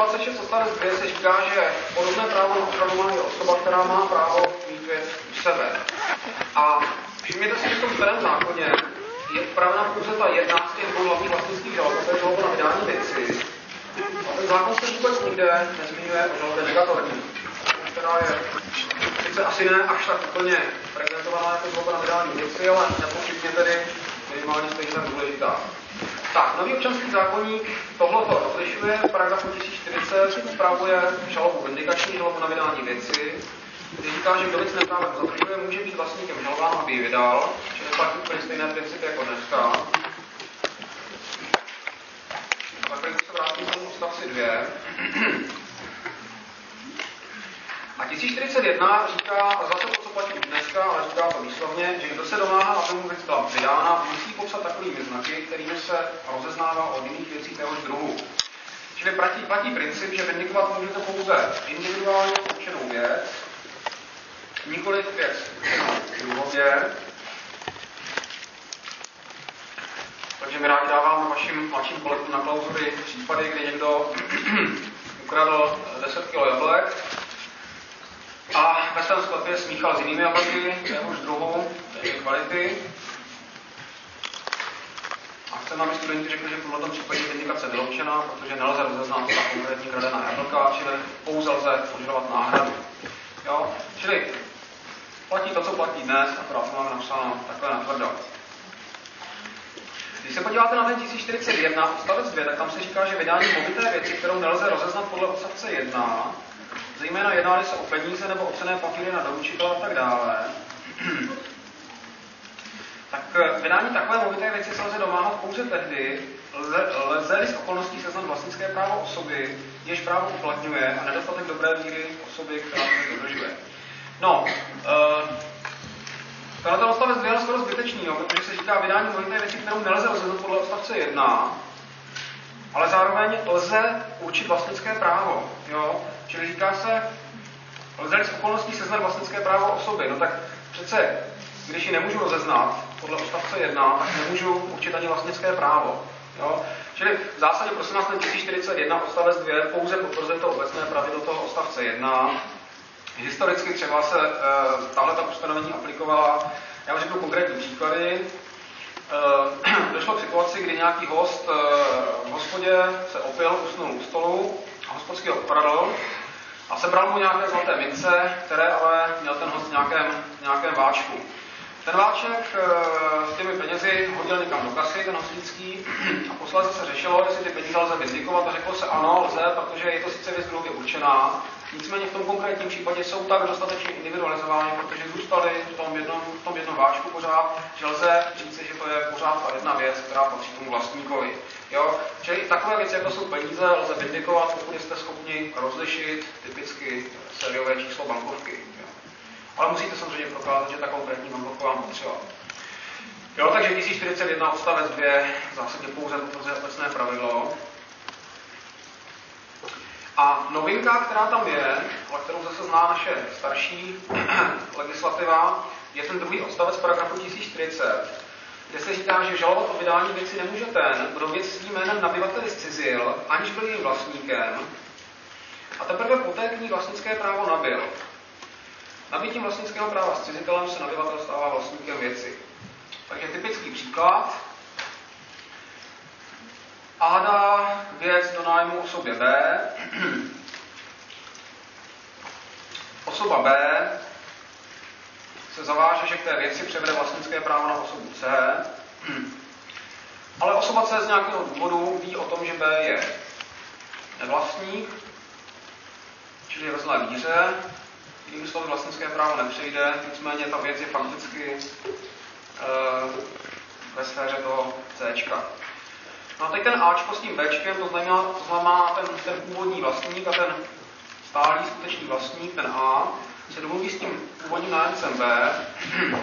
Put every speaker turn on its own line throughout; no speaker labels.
126 odstavec 2 se říká, že podobné právo na ochranu má osoba, která má právo mít věc u sebe. A všimněte si, že v tom starém zákoně je upravena pouze ta jedna z těch dvou hlavních vlastnických žalob, to je žaloba na vydání věci. A ten zákon se vůbec nikde nezmiňuje o žalobě negatorní, která je sice asi ne až tak úplně prezentovaná jako žaloba na vydání věci, ale nepochybně tedy minimálně stejně tak důležitá. Tak, nový občanský zákonník tohleto rozlišuje, v paragrafu 1040 upravuje žalobu vindikační, žalobu na vydání věci, kdy říká, že kdo věc neprávem zadržuje, může být vlastníkem žalobám, aby ji vydal, čili platí úplně stejné principy jako dneska. Tak se vrátím k tomu odstavci 2. A 1041 říká zase to, co platí dneska, ale říká to výslovně, že kdo se domáhá, aby mu věc byla vydána, musí popsat takovými znaky, kterými se rozeznává od jiných věcí téhož druhu. Čili platí, platí princip, že vindikovat můžete pouze individuálně určenou věc, nikoliv věc určenou druhově. Takže my rádi dáváme vašim mladším kolegům na klauzury případy, kdy někdo ukradl 10 kg jablek, a ve svém sklepě smíchal s jinými jableky, téhož druhu, téže kvality. A chceme, aby studenti řekli, že v tomto případě je indikace vyloučená, protože nelze rozeznat ta konkrétní kradená jablka, čili pouze lze požadovat náhradu. Jo? Čili platí to, co platí dnes, akorát to máme napsáno takhle natvrdo. Když se podíváte na ten 1041, odstavec 2, tak tam se říká, že vydání movité věci, kterou nelze rozeznat podle odstavce 1, zejména jednali se o peníze nebo o cené papíry na doručitele a tak dále, tak eh, vydání takové movité věci se lze domáhat pouze tehdy, lze-li z okolností seznam vlastnické právo osoby, jež právo uplatňuje a nedostatek dobré víry osoby, která to dodržuje. No, uh, Tenhle odstavec 2 je skoro zbytečný, jo, protože se říká vydání movité věci, kterou nelze rozhodnout podle odstavce 1, ale zároveň lze určit vlastnické právo. Jo? Čili říká se, lze z okolností seznat vlastnické právo osoby. No tak přece, když ji nemůžu rozeznat podle odstavce 1, tak nemůžu určit ani vlastnické právo. Jo? Čili v zásadě prosím nás ten 1041 odstavec 2 pouze potvrzuje to obecné pravidlo toho odstavce 1. Historicky třeba se e, tahle ta ustanovení aplikovala, já vám řeknu konkrétní příklady. E, došlo k situaci, kdy nějaký host e, v hospodě se opil, usnul u stolu a hospodský ho a sebral mu nějaké zlaté mince, které ale měl ten host v nějakém, v nějakém váčku. Ten váček e, s těmi penězi hodil někam do kasy, ten hostický, a posledně se řešilo, jestli ty peníze lze vyzdikovat a řeklo se ano, lze, protože je to sice věc druhově určená, nicméně v tom konkrétním případě jsou tak dostatečně individualizovány, protože zůstaly v tom jednom, v tom jednom váčku pořád, že lze říct, že to je pořád ta jedna věc, která patří tomu vlastníkovi. Jo? Čili takové věci, jako jsou peníze, lze vindikovat, pokud jste schopni rozlišit typicky sériové číslo bankovky. Jo? Ale musíte samozřejmě prokázat, že ta konkrétní bankovka vám potřeba. Jo, takže 1041 odstavec 2 v zásadě pouze potvrzuje obecné pravidlo. A novinka, která tam je, ale kterou zase zná naše starší legislativa, je ten druhý odstavec paragrafu 1040, kde se říká, že žalovat o vydání věci nemůže ten, kdo věc svým jménem nabyvateli zcizil, aniž byl jejím vlastníkem, a teprve poté k ní vlastnické právo nabil. Nabitím vlastnického práva s cizitelem se nabyvatel stává vlastníkem věci. Takže typický příklad. A dá věc do nájmu osobě B. Osoba B se zaváže, že k té věci převede vlastnické právo na osobu C, ale osoba C z nějakého důvodu ví o tom, že B je nevlastník, čili ve zlé víře, jinými slovy vlastnické právo nepřejde, nicméně ta věc je fakticky e, ve sféře toho C. No a teď ten Ačko s tím Bčkem, to znamená, to znamená ten, ten původní vlastník a ten stálý skutečný vlastník, ten A, se domluví s tím původním nájemcem B,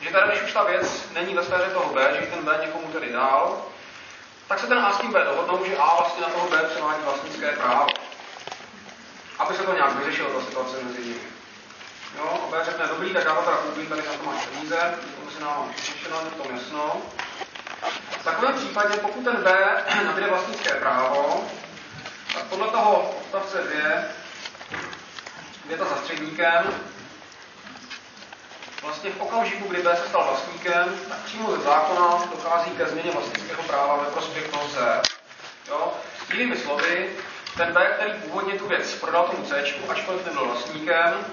že tady, když už ta věc není ve sféře toho B, že ten B někomu tedy dál, tak se ten A s tím B dohodnou, že A vlastně na toho B převádí vlastnické právo. Aby se to nějak vyřešilo, ta situace mezi nimi. Jo, a B řekne, dobrý, tak já to teda koupím, tady na to máš peníze, to si nám řešeno, je to jasno. V takovém případě, pokud ten B nabíde vlastnické právo, toho odstavce 2, věta za středníkem, vlastně v okamžiku, kdy B se stal vlastníkem, tak přímo ze zákona dochází ke změně vlastnického práva ve prospěch toho C. Jo? S jinými slovy, ten B, který původně tu věc prodal tomu C, ačkoliv nebyl vlastníkem,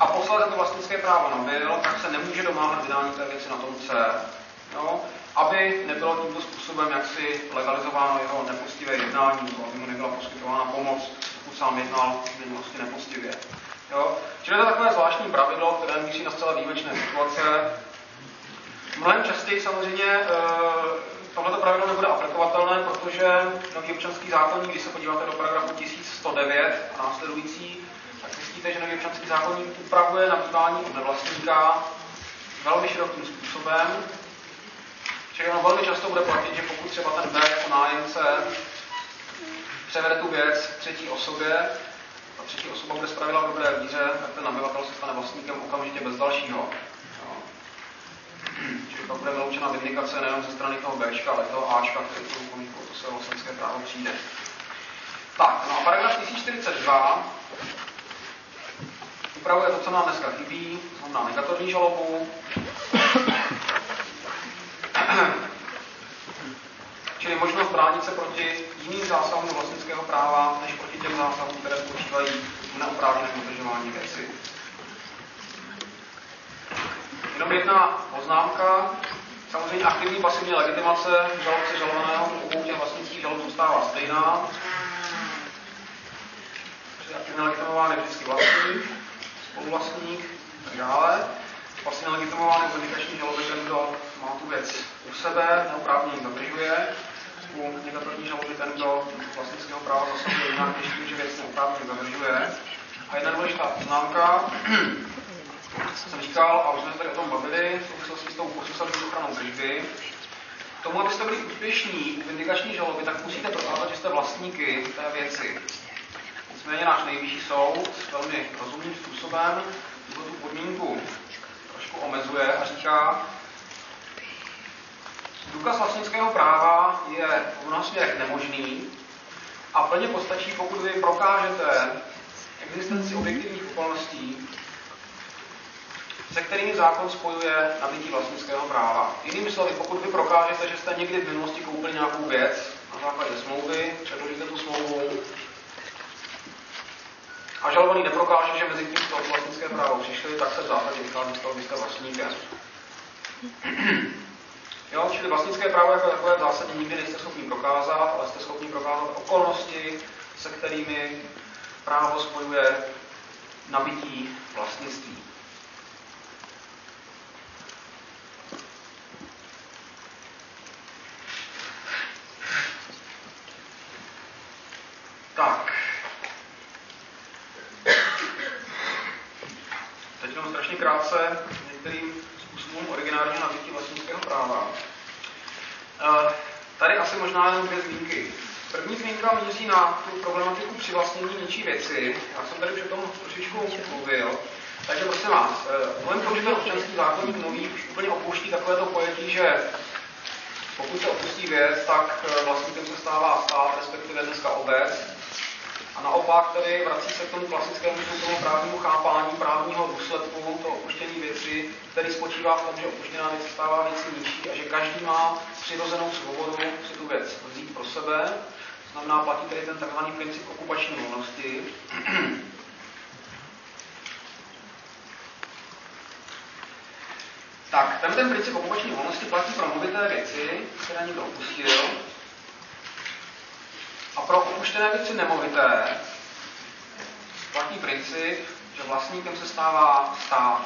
a posledně to vlastnické právo nabil, tak se nemůže domáhat vydání té věci na tom C. Jo? Aby nebylo tímto způsobem jaksi legalizováno jeho nepoctivé jednání, aby mu nebyla poskytována pomoc, pokud sám jednal v minulosti nepoctivě. Jo? Čili je to takové zvláštní pravidlo, které míří na zcela výjimečné situace. Mnohem častěji samozřejmě e, tohleto pravidlo nebude aplikovatelné, protože nový občanský zákonník, když se podíváte do paragrafu 1109 a následující, tak zjistíte, že nový občanský zákonník upravuje nabývání od nevlastníka velmi širokým způsobem. Čili ono velmi často bude platit, že pokud třeba ten B jako nájemce převede tu věc třetí osobě, ta třetí osoba bude zpravidla v dobré víře, tak ten nabyvatel se stane vlastníkem okamžitě bez dalšího. Čili pak bude vyloučena vindikace nejen ze strany toho Bčka, ale toho Ačka, který to okamžiku to své vlastnické právo přijde. Tak, no a paragraf 1042 upravuje to, co nám dneska chybí, znamená negatorní žalobu. Čili možnost bránit se proti jiným zásahům vlastnického práva, než proti těm zásahům, které spočívají v neoprávněném udržování věci. Jenom jedna poznámka. Samozřejmě aktivní pasivní legitimace žalobce žalovaného u obou těch vlastnických žalob zůstává stejná. Čili aktivně legitimován je vždycky vlastník, spoluvlastník a tak dále. Pasivně legitimován je vynikační žaloby ten, kdo má tu věc u sebe, neoprávněně zadržuje. U negativní žaloby ten, kdo vlastnického práva zasahuje jinak, když tím, že věc neoprávněně zadržuje. A jedna důležitá poznámka, jsem říkal, a už jsme se tady o tom bavili, v souvislosti s tou procesovou ochranou držby, k tomu, abyste byli úspěšní u vindikační žaloby, tak musíte prokázat, že jste vlastníky té věci. Nicméně náš nejvyšší soud velmi rozumným způsobem tuto tu podmínku trošku omezuje a říká, důkaz vlastnického práva je v mnoha směrech nemožný a plně postačí, pokud vy prokážete existenci objektivních okolností, se kterými zákon spojuje nabití vlastnického práva. Jinými slovy, pokud vy prokážete, že jste někdy v minulosti koupili nějakou věc na základě smlouvy, předložíte tu smlouvu a žalovaný neprokáže, že mezi tím to vlastnické právo přišli, tak se v zásadě vychází z toho, že jste vlastníkem. Jo, čili vlastnické právo jako takové v zásadě nikdy nejste schopni prokázat, ale jste schopni prokázat okolnosti, se kterými právo spojuje nabití vlastnictví. Tak. Teď jenom strašně krátce některým způsobům originálního nabití vlastnického práva. Eh, tady asi možná jenom dvě zmínky. První zmínka míří na tu problematiku přivlastnění něčí věci. Já jsem tady už o tom trošičku mluvil. Takže prosím vás, moment, protože ten občanský zákonník nový už úplně opouští takovéto pojetí, že pokud se opustí věc, tak eh, vlastníkem se stává stát, respektive dneska obec, a naopak tedy vrací se k tomu klasickému tomu právnímu chápání právního důsledku toho opuštění věci, který spočívá v tom, že opuštěná věc stává věcí nižší a že každý má přirozenou svobodu si tu věc vzít pro sebe. To znamená, platí tady ten tzv. princip okupační volnosti. tak, ten, ten princip okupační volnosti platí pro movité věci, které někdo opustil, a pro opuštěné věci nemovité platí princip, že vlastníkem se stává stát.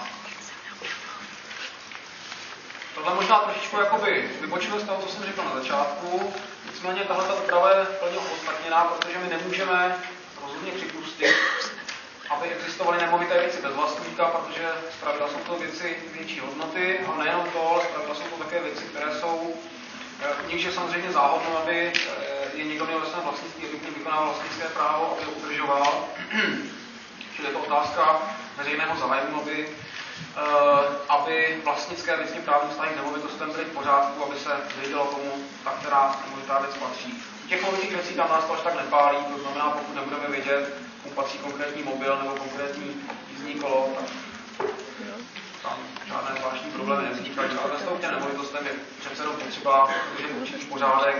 Tohle možná trošičku jakoby vybočilo z toho, co jsem řekl na začátku, nicméně tahle ta úprava je plně opodstatněná, protože my nemůžeme rozhodně připustit, aby existovaly nemovité věci bez vlastníka, protože zpravidla jsou to věci větší hodnoty a nejenom to, ale zpravidla jsou to také věci, které jsou v nich je samozřejmě záhodno, aby eh, je někdo měl ve svém vlastnictví, aby vykonával vlastnické právo, aby ho udržoval. Čili je to otázka veřejného zájmu, aby, uh, aby vlastnické věcně právní vztahy k nemovitostem byly v pořádku, aby se vědělo komu ta která nemovitá věc patří. Těch movitých věcí tam nás to až tak nepálí, to znamená, pokud nebudeme vědět, komu patří konkrétní mobil nebo konkrétní jízdní kolo, tak žádné zvláštní problémy nevznikají. Ale vztahu k nemovitostem je přece jenom potřeba udržet určitý pořádek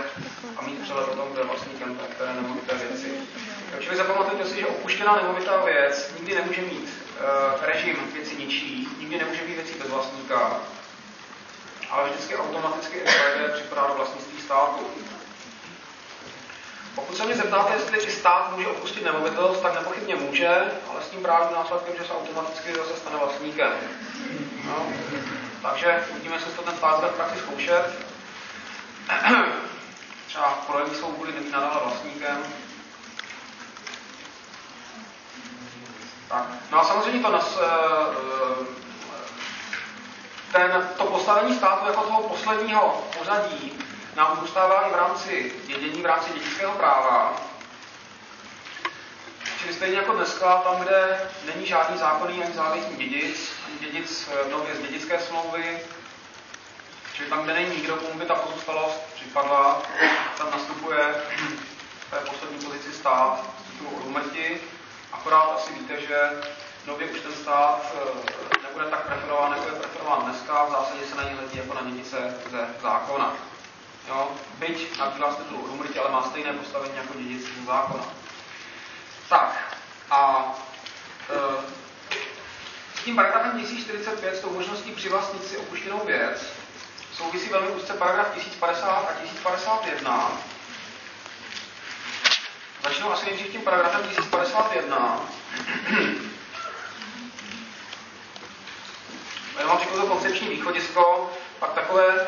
a mít přehled o tom, kdo je vlastníkem které nemovité věci. Čili zapamatujte si, že opuštěná nemovitá věc nikdy nemůže mít uh, režim věci ničí, nikdy nemůže být věcí bez vlastníka, ale vždycky automaticky NKD připadá do vlastnictví státu. Pokud se mě zeptáte, jestli i stát může opustit nemovitost, tak nepochybně může, ale s tím právním následkem, že se automaticky zase stane vlastníkem. No. Takže uvidíme, jestli to ten bude v praxi zkoušet. Třeba projevy svobody nebýt nadále vlastníkem. Tak. No a samozřejmě to nas, eh, eh, ten, to postavení státu jako toho posledního pořadí nám zůstává i v rámci dědění, v rámci dědického práva. Čili stejně jako dneska, tam, kde není žádný zákonný ani závětní dědic, ani dědic eh, nově z dědické smlouvy, čili tam, kde není nikdo, komu by ta pozůstalost připadla, tam nastupuje v té poslední pozici stát tu úmrti. Akorát asi víte, že nově už ten stát eh, nebude tak preferován, jako je preferován dneska, v zásadě se na něj hledí jako na dědice ze zákona. Byť nabývá z titulu umrtí, ale má stejné postavení jako dědic ze zákona. Tak, a e, s tím paragrafem 1045, s tou možností přivlastnit si opuštěnou věc, souvisí velmi úzce paragraf 1050 a 1051. Začnu asi nejdřív tím paragrafem 1051. Já vám řeknu to koncepční východisko, pak takové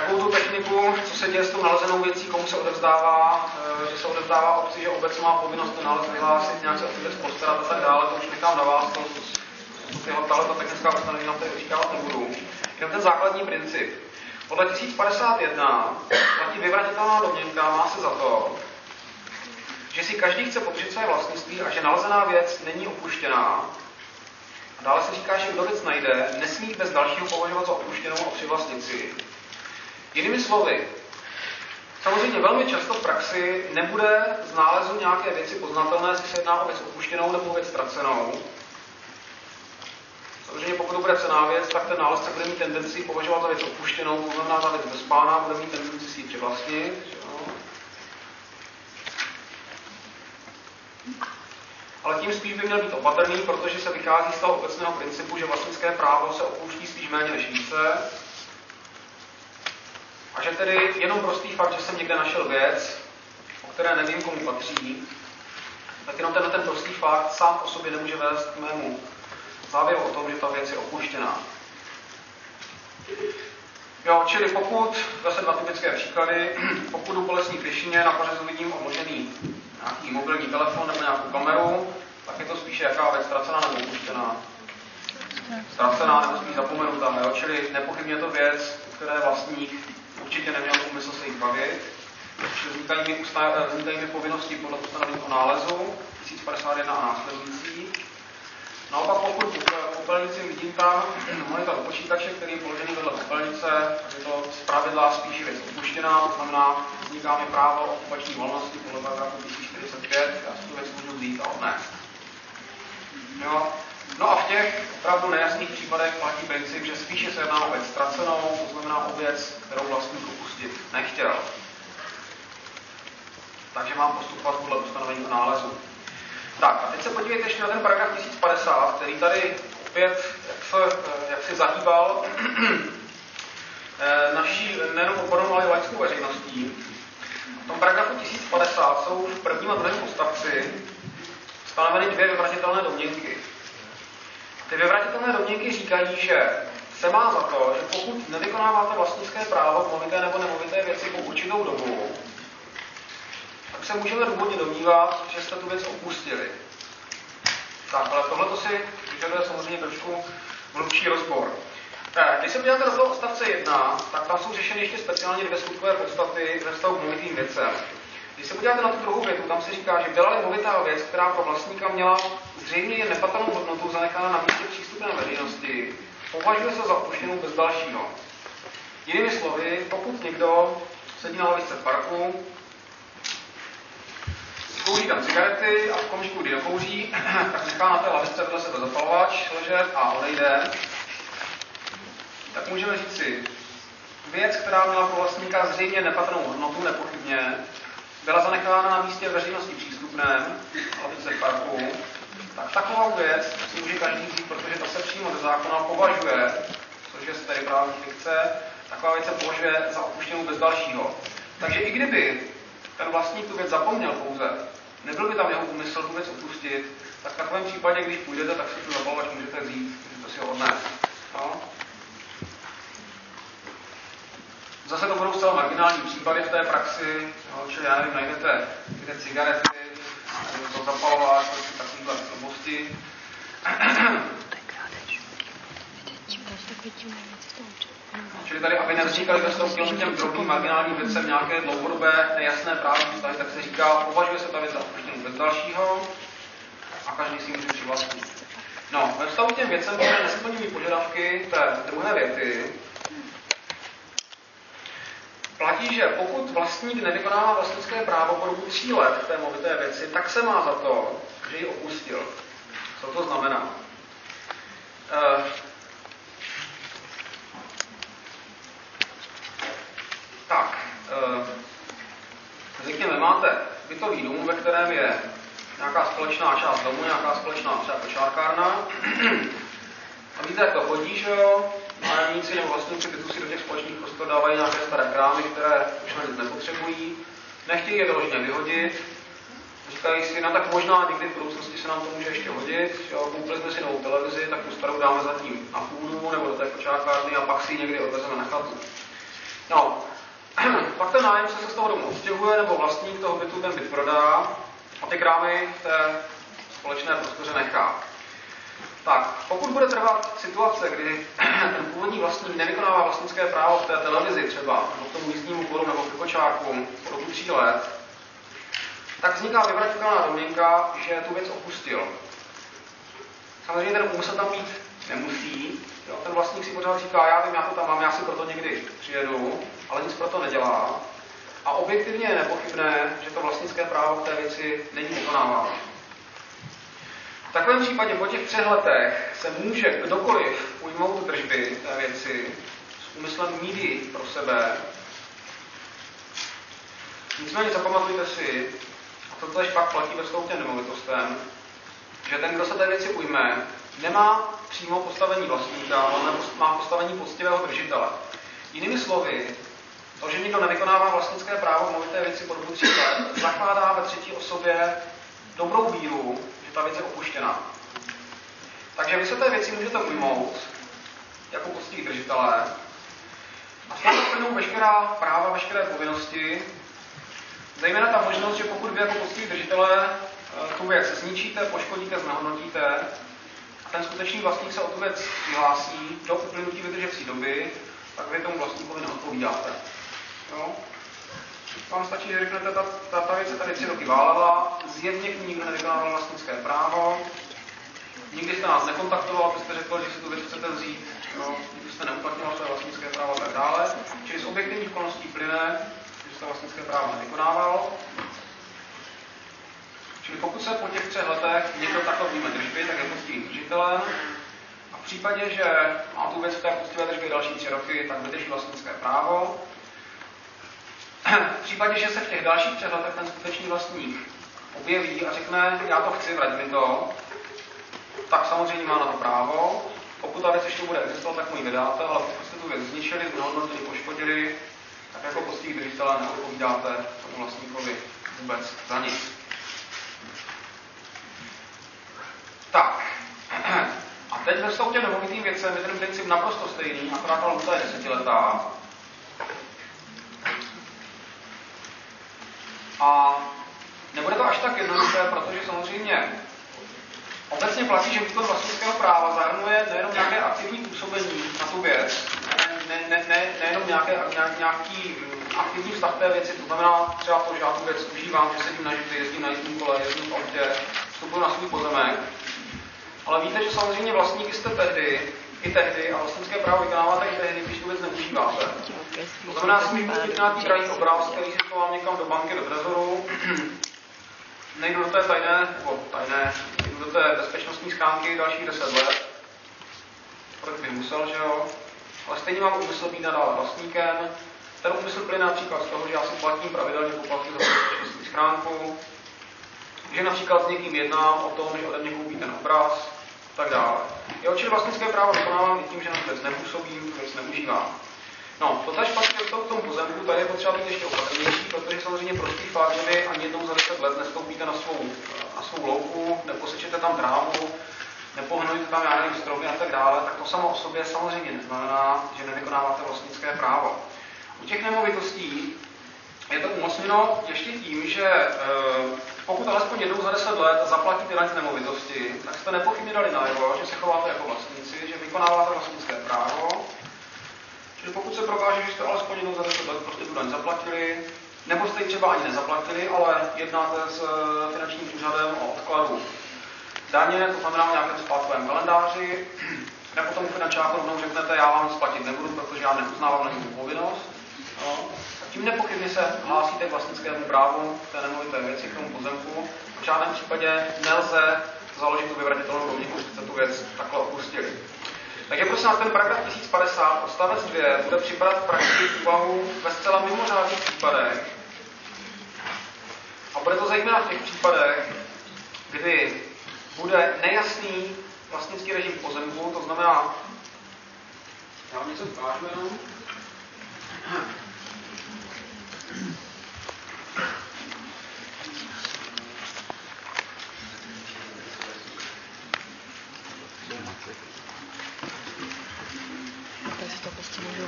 takovou tu techniku, co se děje s tou nalezenou věcí, komu se odevzdává, eh, že se odevzdává obci, že obec má povinnost to nález vyhlásit, nějak se o věc postarat a tak dále, to už nechám na vás, to, tyhle, tahle ta technická ustanovení nám tady říkávat nebudu. Jenom ten základní princip. Podle 1051 platí vyvratitelná domněnka, má se za to, že si každý chce podržet své vlastnictví a že nalezená věc není opuštěná. A dále se říká, že kdo věc najde, nesmí bez dalšího považovat za opuštěnou a přivlastnit si. Jinými slovy, samozřejmě velmi často v praxi nebude z nálezu nějaké věci poznatelné, jestli se jedná o věc opuštěnou nebo věc ztracenou. Samozřejmě pokud to bude cená věc, tak ten nálezce bude mít tendenci považovat za věc opuštěnou, to znamená za věc bez pána, bude mít tendenci si ji přivlastnit. Ale tím spíš by měl být opatrný, protože se vychází z toho obecného principu, že vlastnické právo se opouští spíš méně než více, a že tedy jenom prostý fakt, že jsem někde našel věc, o které nevím, komu patří, tak jenom ten, ten prostý fakt sám o sobě nemůže vést k mému závěru o tom, že ta věc je opuštěná. Jo, čili pokud, zase dva typické příklady, pokud u bolestní klišině na pařezu vidím odložený nějaký mobilní telefon nebo nějakou kameru, tak je to spíše jaká věc, ztracená nebo opuštěná. Ztracená nebo spíš zapomenutá, jo? čili nepochybně to věc, které vlastník určitě neměl úmysl se jich bavit. Vznikají mi, usta- vznikají mi povinnosti podle ustanovení o nálezu 1051 a následující. Naopak pokud v popelnici vidím tam monitor počítače, který je položený vedle popelnice, je to z pravidla spíše věc opuštěná, to znamená, vzniká mi právo okupační volnosti podle paragrafu 1045, já si tu věc můžu vzít a odnést. Jo? No a v těch opravdu nejasných případech platí princip, že spíše se jedná o věc ztracenou, to znamená o věc, kterou vlastník opustit nechtěl. Takže mám postupovat podle ustanovení o nálezu. Tak a teď se podívejte ještě na ten paragraf 1050, který tady opět jak se, jak se zahýbal eh, naší nejenom odbornou, ale i laickou veřejností. V tom paragrafu 1050 jsou v prvním a druhém odstavci stanoveny dvě vyvratitelné domněnky. Ty vyvratitelné domněnky říkají, že se má za to, že pokud nevykonáváte vlastnické právo v movité nebo nemovité věci po určitou dobu, tak se můžeme důvodně domnívat, že jste tu věc opustili. Tak, ale tohle to si vyžaduje samozřejmě trošku hlubší rozbor. Tak, když se podíváte do toho odstavce 1, tak tam jsou řešeny ještě speciálně dvě skutkové podstaty ve vztahu k movitým věcem. Když se podíváte na tu druhou větu, tam se říká, že byla-li movitá věc, která pro vlastníka měla zřejmě jen nepatrnou hodnotu zanechaná na místě přístupné veřejnosti, považuje se za opuštěnou bez dalšího. Jinými slovy, pokud někdo sedí na lavičce v parku, kouří tam cigarety a v okamžiku, kdy dokouří, tak nechá na té lavice vedle sebe zapalovač ležet a odejde, tak můžeme říct si, věc, která měla pro vlastníka zřejmě nepatrnou hodnotu, nepochybně, byla zanechána na místě veřejnosti přístupném, lavice v parku, tak takovou věc si může každý vzít, protože ta se přímo ze zákona považuje, což je tedy právní fikce, taková věc se považuje za opuštěnou bez dalšího. Takže i kdyby ten vlastník tu věc zapomněl pouze, nebyl by tam jeho úmysl tu věc opustit, tak v takovém případě, když půjdete, tak si tu zapalovač můžete vzít, můžete si ho odnést. No? Zase to budou zcela marginální případy v té praxi, jo, čili já nevím, najdete kde cigarety, to zapalovač, takovýhle blbosti. Čili tady, aby nevznikaly ve vztahu těm drobným marginálním věcem nějaké dlouhodobé nejasné právní vztahy, tak se říká, považuje se ta věc za opuštěnou bez dalšího a každý si může přivlastnit. No, ve vztahu těm věcem, které nesplňují požadavky té druhé věty, platí, že pokud vlastník nevykonává vlastnické právo po dobu tří let té movité věci, tak se má za to, že ji opustil. Co to znamená? Uh, tak, uh, řekněme, máte bytový dům, ve kterém je nějaká společná část domu, nějaká společná třeba kočárkárna. A víte, jak to chodí, že jo? Nájemníci nebo vlastníci bytu si do těch společných prostor dávají nějaké staré krámy, které už na nic nepotřebují, nechtějí je vyloženě vyhodit, říkají si, no tak možná někdy v budoucnosti se nám to může ještě hodit, jo, koupili jsme si novou televizi, tak tu starou dáme zatím na půdu nebo do té kočárkárny a pak si ji někdy odvezeme na chatu. No, pak ten nájemce se z toho domu odstěhuje, nebo vlastník toho bytu ten byt prodá a ty krámy v té společné prostoře nechá. Tak, pokud bude trvat situace, kdy ten původní vlastník nevykonává vlastnické právo v té televizi třeba, nebo k tomu jízdnímu kolu nebo k kočárku po dobu tří let, tak vzniká vyvratitelná domněnka, že tu věc opustil. Samozřejmě ten úmysl tam být nemusí. Jo? Ten vlastník si pořád říká, já vím, já to tam mám, já si proto někdy přijedu, ale nic proto nedělá. A objektivně je nepochybné, že to vlastnické právo v té věci není vykonáváno takovém případě po těch třech letech se může kdokoliv ujmout držby té věci s úmyslem mít pro sebe. Nicméně zapamatujte si, a to tež pak platí ve těm nemovitostem, že ten, kdo se té věci ujme, nemá přímo postavení vlastníka, ale má postavení poctivého držitele. Jinými slovy, to, že někdo nevykonává vlastnické právo movité věci po dobu tří let, zakládá ve třetí osobě dobrou víru, ta věc je opuštěná. Takže vy se té věci můžete ujmout jako poctiví držitelé a s toho veškerá práva, veškeré povinnosti, zejména ta možnost, že pokud vy jako poctiví držitelé eh, tu věc zničíte, poškodíte, znehodnotíte, a ten skutečný vlastník se o tu věc přihlásí do uplynutí vydržecí doby, tak vy tomu vlastníkovi neodpovídáte. Jo? Vám stačí, že řeknete, ta, ta, ta věc se tady tři roky válela, zjevně k ní nikdo nevykonával vlastnické právo, nikdy jste nás nekontaktoval, abyste řekl, že si tu věc chcete vzít, no, nikdy jste neuplatňoval své vlastnické právo a tak dále. Čili z objektivních okolností plyne, že jste vlastnické právo nevykonával. Čili pokud se po těch třech letech někdo takhle víme držby, tak je poctivým držitelem. A v případě, že má tu věc v té poctivé držbě další tři roky, tak vydrží vlastnické právo v případě, že se v těch dalších třech letech ten skutečný vlastník objeví a řekne, já to chci, vrať mi to, tak samozřejmě má na to právo. Pokud ta věc ještě bude existovat, tak mu ji vydáte, ale pokud jste tu věc zničili, znehodnotili, poškodili, tak jako poctivý držitele neodpovídáte tomu vlastníkovi vůbec za nic. Tak. A teď ve těm nemovitým věcem je ten princip naprosto stejný, akorát ta lhuta je desetiletá. A nebude to až tak jednoduché, protože samozřejmě obecně platí, že výkon vlastnického práva zahrnuje nejenom nějaké aktivní působení na tu věc, ne, ne, ne, nejenom nějaké, nějak, nějaký aktivní vztah té věci, to znamená třeba to, že já tu věc užívám, že sedím na živě, jezdím na jízdním kole, jezdím v autě, vstupuji na svůj pozemek. Ale víte, že samozřejmě vlastníky jste tehdy, i tehdy a vlastnické právo vykonáváte i tehdy, když tu věc neužíváte. To znamená, můžu koupit nějaký drahý obraz, který si schovám někam do banky, do trezoru, nejdu do té tajné, nebo tajné, jdu do té bezpečnostní schránky dalších 10 let, proč bych musel, že jo, ale stejně mám úmysl být nadále vlastníkem. Ten úmysl plyne například z toho, že já si platím pravidelně poplatky za bezpečnostní schránku, že například s někým jednám o tom, že ode mě koupí ten obraz, tak dále. Já určitě vlastnické právo vykonávám i tím, že na to věc nepůsobím, věc neužívám. No, to tež patří v tom pozemku, tady je potřeba být ještě opatrnější, protože samozřejmě prostý fakt, že vy ani jednou za 10 let nestoupíte na svou, na svou louku, neposečete tam trávu, nepohnujete tam, nevím, stromy a tak dále, tak to samo o sobě samozřejmě neznamená, že nevykonáváte vlastnické právo. U těch nemovitostí je to umocněno ještě tím, že e, pokud alespoň jednou za 10 let zaplatíte z nemovitosti, tak jste nepochybně dali najevo, že se chováte jako vlastníci, že vykonáváte vlastnické právo. Čili pokud se prokáže, že jste alespoň jednou za 10 let prostě tu daň zaplatili, nebo jste ji třeba ani nezaplatili, ale jednáte s eh, finančním úřadem o odkladu daně, to znamená o nějakém splátkovém kalendáři, nebo tomu finančáku rovnou řeknete, já vám splatit nebudu, protože já neuznávám na povinnost. No. Tím nepochybně se hlásíte k vlastnickému právu té nemovité věci, k tomu pozemku. V žádném případě nelze založit tu vyvratitelnou domněnku, že jste tu věc takhle opustili. Takže prosím vás, ten paragraf 1050 odstavec 2 bude připadat v praxi úvahu ve zcela mimořádných případech. A bude to zejména v těch případech, kdy bude nejasný vlastnický režim pozemku, to znamená, já vám něco ukážu jenom.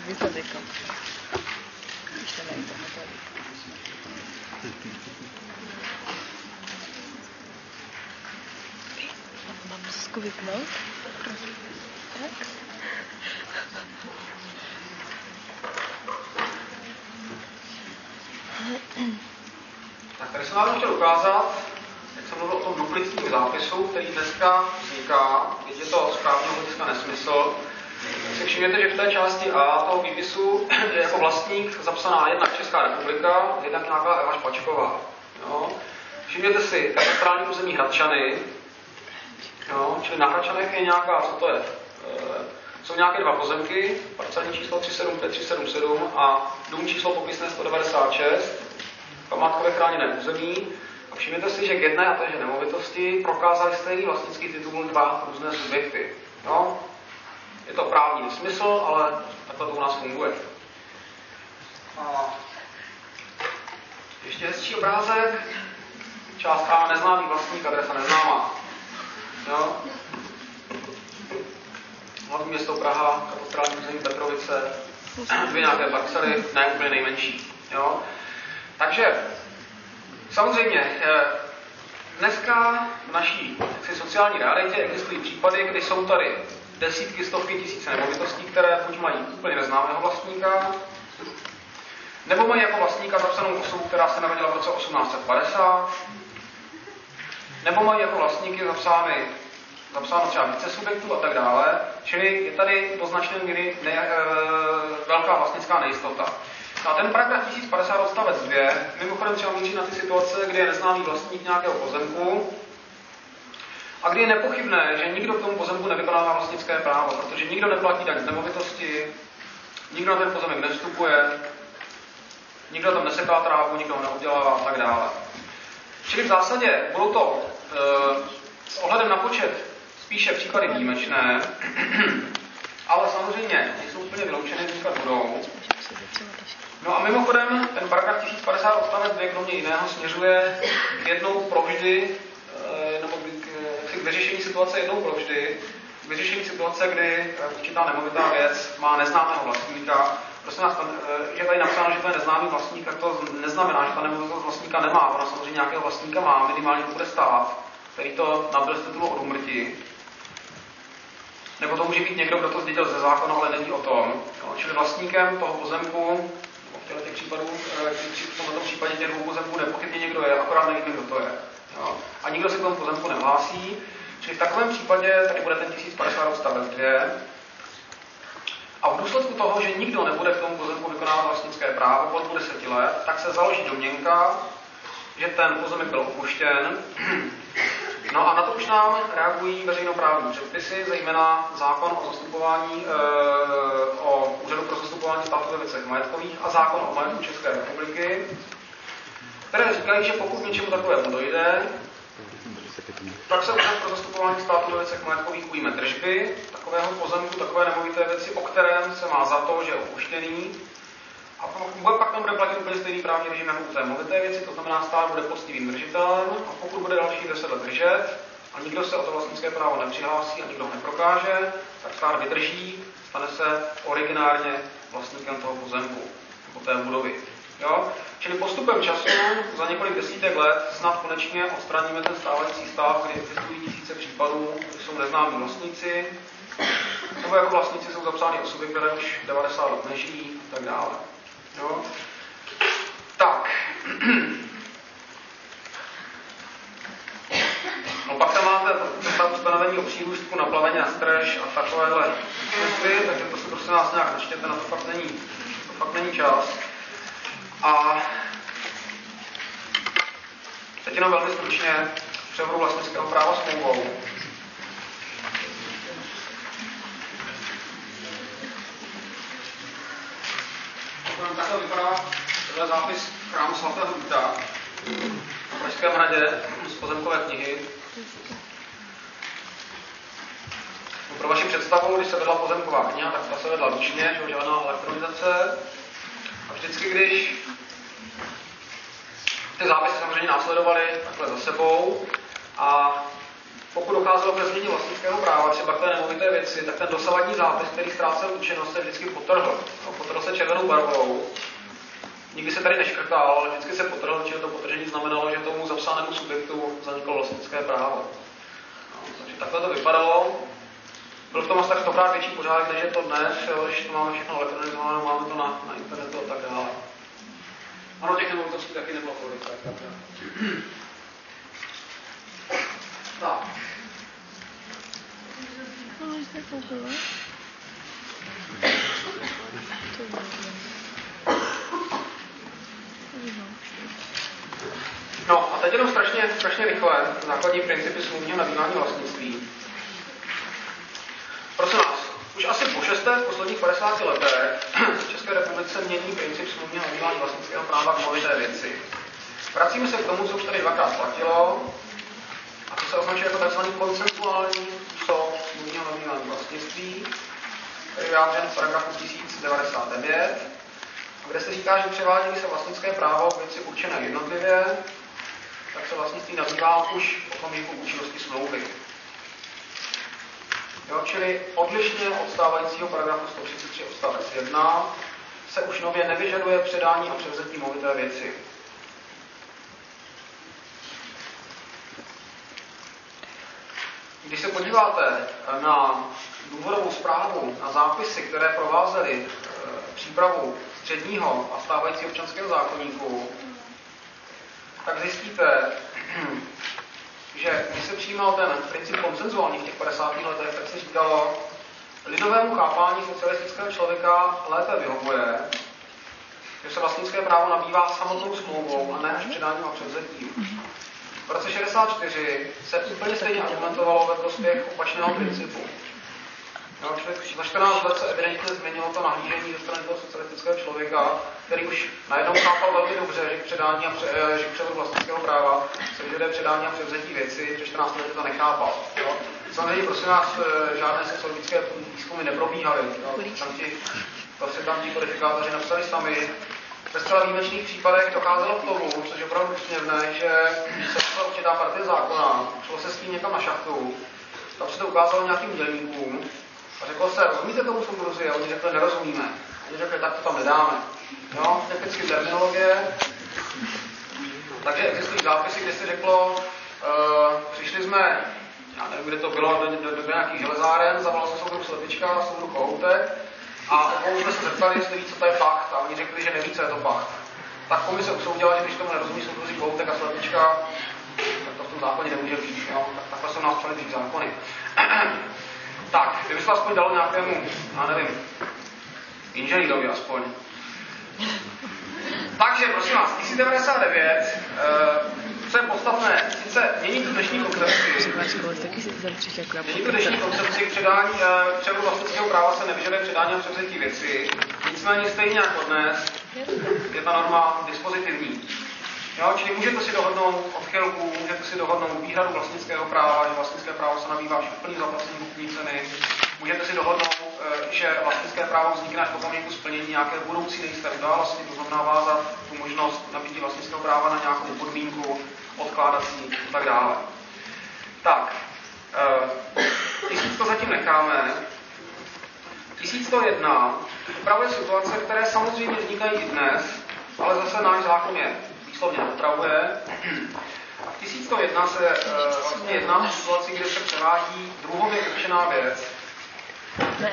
Vyzvedit. Když to nejde. Mám Zuzku vypnout? Tak.
Tak tady jsem vám chtěl ukázat, jak jsem mluvil o tom duplicitním zápisu, který dneska vzniká, když je to právního hlediska nesmysl. Si všimněte, že v té části A toho výpisu je jako vlastník zapsaná jednak Česká republika, jednak nějaká Eva Špačková. Jo? Všimněte si, katastrální území Hradčany, jo? čili na Hradčanech je nějaká, co to je, e, jsou nějaké dva pozemky, parcelní číslo 375 a dům číslo popisné 196, památkově chráněné území. A všimněte si, že k jedné a téže nemovitosti prokázali stejný vlastnický titul dva různé subjekty. No, je to právní nesmysl, ale takhle to u nás funguje. A ještě hezčí obrázek. Část A neznámý vlastník, adresa neznámá. Jo? Hlavní město Praha, katastrální území Petrovice, dvě nějaké parcely, ne úplně nejmenší. Jo? Takže samozřejmě eh, dneska v naší sociální realitě existují případy, kdy jsou tady desítky, stovky tisíc nemovitostí, které buď mají úplně neznámého vlastníka, nebo mají jako vlastníka zapsanou osobu, která se narodila v roce 1850, nebo mají jako vlastníky zapsány, zapsáno třeba více subjektů a tak dále, čili je tady do značné míry ne, e, velká vlastnická nejistota. A ten paragraf 1050 odstavec 2 mimochodem třeba míří na ty situace, kdy je neznámý vlastník nějakého pozemku a kdy je nepochybné, že nikdo k tomu pozemku nevykonává vlastnické právo, protože nikdo neplatí daň z nemovitosti, nikdo na ten pozemek nevstupuje, nikdo tam neseká trávu, nikdo ho neudělává a tak dále. Čili v zásadě budou to e, s ohledem na počet spíše případy výjimečné, ale samozřejmě nejsou úplně vyloučeny, vznikat budou. No a mimochodem, ten paragraf 1050 odstavec 2 kromě jiného směřuje jednou provždy, eh, nebo vyřešení situace jednou provždy, k vyřešení situace, kdy eh, určitá nemovitá věc má neznámého vlastníka. Prosím vás, eh, že tady napsáno, že to je neznámý vlastník, tak to neznamená, že ta nemovitost vlastníka nemá. Ona samozřejmě nějakého vlastníka má, minimálně to bude stát, který to nabyl z titulu od úmrtí. Nebo to může být někdo, kdo to zdědil ze zákona, ale není o tom. Jo, čili vlastníkem toho pozemku těchto těch případů, eh, v tomto případě těch dvou pozemků nepochybně někdo je, akorát nevíme, kdo to je. A nikdo se k tomu pozemku nehlásí, čili v takovém případě tady bude ten 1050 odstavec 2. A v důsledku toho, že nikdo nebude k tomu pozemku vykonávat vlastnické právo po dobu deseti let, tak se založí domněnka, že ten pozemek byl opuštěn. No a na to už nám reagují veřejnoprávní předpisy, zejména zákon o zastupování, e, o úřadu pro zastupování státu ve věcech majetkových a zákon o majetku České republiky, které říkají, že pokud něčemu takovému dojde, tak se úřad pro zastupování státu ve věcech majetkových ujme držby takového pozemku, takové nemovité věci, o kterém se má za to, že je opuštěný, a bude pak tam bude platit úplně stejný právní režim jako u té movité věci, to znamená, stát bude poctivým držitelem a pokud bude další 10 let držet a nikdo se o to vlastnické právo nepřihlásí a nikdo ho neprokáže, tak stát vydrží, stane se originárně vlastníkem toho pozemku nebo té budovy. Jo? Čili postupem času, za několik desítek let, snad konečně odstraníme ten stávající stav, kdy existují tisíce případů, kdy jsou neznámí vlastníci, nebo jako vlastníci jsou zapsány osoby, které už 90 let nežijí a tak dále. Jo? Tak. No pak tam máte ta ustanovení o přírůstku na plavení na streš a takovéhle věci, takže to se prostě nás nějak načtěte, na to fakt není, to fakt není čas. A teď jenom velmi stručně převodu vlastnického práva smlouvou. takhle vypadá tohle zápis chrámu svatého Víta na Pražském hradě z pozemkové knihy. Pro vaši představu, když se vedla pozemková kniha, tak ta se vedla ručně, že žádná elektronizace. A vždycky, když ty zápisy samozřejmě následovaly takhle za sebou a pokud docházelo ke změně vlastnického práva, třeba k té nemovité věci, tak ten dosavadní zápis, který ztrácel účinnost, se vždycky potrhl. No, potrhl se červenou barvou. Nikdy se tady neškrtal, ale vždycky se potrhl, že to potržení znamenalo, že tomu zapsanému subjektu zaniklo vlastnické právo. No, takže takhle to vypadalo. Byl v tom asi tak stokrát větší pořádek, než je to dnes, jo, když to máme všechno elektronizováno, máme to na, na internetu a tak dále. Ano, těch nemovitostí taky nebylo tolik. Tak, tak. Tak. No a teď jenom strašně, strašně rychle základní principy smluvního nabývání vlastnictví. Prosím vás, už asi po šesté v posledních 50 letech v České republice mění princip smluvního nabývání vlastnického práva k movité věci. Vracíme se k tomu, co už tady dvakrát platilo, a to se označuje jako tzv. koncentuální způsob smluvního nabývání vlastnictví, který je vyjádřen v paragrafu 1099, kde se říká, že převádění se vlastnické právo k věci určené jednotlivě, tak se vlastnictví nabývá už v okamžiku účinnosti smlouvy. Jo, čili odlišně od stávajícího paragrafu 133 odstavec 1 se už nově nevyžaduje předání a převzetí movité věci. Když se podíváte na důvodovou zprávu, na zápisy, které provázely e, přípravu středního a stávající občanského zákonníku, tak zjistíte, že když se přijímal ten princip koncenzuální v těch 50. letech, tak se říkalo, lidovému chápání socialistického člověka lépe vyhovuje, že se vlastnické právo nabývá samotnou smlouvou a ne až předáním a převzetím. V roce 64 se úplně stejně argumentovalo ve prospěch opačného principu. No, za 14 let se evidentně změnilo to nahlížení ze strany toho socialistického člověka, který už najednou chápal velmi dobře, že předání a pře, že k převodu vlastnického práva se vyžaduje předání a převzetí věci, před 14 let to nechápal. Jo. Samozřejmě, prosím nás, eh, žádné sociologické výzkumy neprobíhaly. Tam ti, to si tam ti kodifikátoři napsali sami, ve zcela výjimečných případech docházelo k tomu, což je opravdu úsměvné, že se šla určitá partie zákona, šlo se s tím někam na šachtu, tam se to ukázalo nějakým dělníkům a řeklo se, rozumíte tomu soudruzi? A oni řekli, nerozumíme. A oni řekli, tak to tam nedáme. Jo, technicky terminologie. Takže existují zápisy, kde se řeklo, uh, přišli jsme, já nevím, kde to bylo, do, do, do, nějakých železáren, zavolal se soudruh Slepička, soudruh Kohoutek, a obou jsme se zeptali, jestli ví, co to je pacht, a oni řekli, že neví, co je to pacht. Tak komise usoudila, že když tomu nerozumí soudruží Koutek a Slepička, tak to v tom zákoně nemůže být. Jo? Tak, takhle jsou nás zákony. Tak, kdyby se aspoň dalo nějakému, já nevím, inženýrovi aspoň, Takže, prosím vás, 1099, uh, co je podstatné, sice mění tu dnešní koncepci, mění tu dnešní koncepci k předání uh, převodu vlastnického práva se nevyžaduje předání a převzetí věci, nicméně stejně jako dnes je ta norma dispozitivní. Jo, čili můžete si dohodnout odchylku, můžete si dohodnout výhradu vlastnického práva, že vlastnické právo se nabývá až úplný zaplacení kupní ceny, můžete si dohodnout, eh, že vlastnické právo vznikne až v okamžiku splnění nějaké budoucí nejisté události, to znamená vázat tu možnost nabídí vlastnického práva na nějakou podmínku, odkládací a tak dále. Tak, eh, tisíc to zatím necháme. 1101 upravuje situace, které samozřejmě vznikají i dnes, ale zase náš zákon je výslovně upravuje. A v 1101 se uh, vlastně jedná o situaci, kde se převádí druhově určená věc. Ne,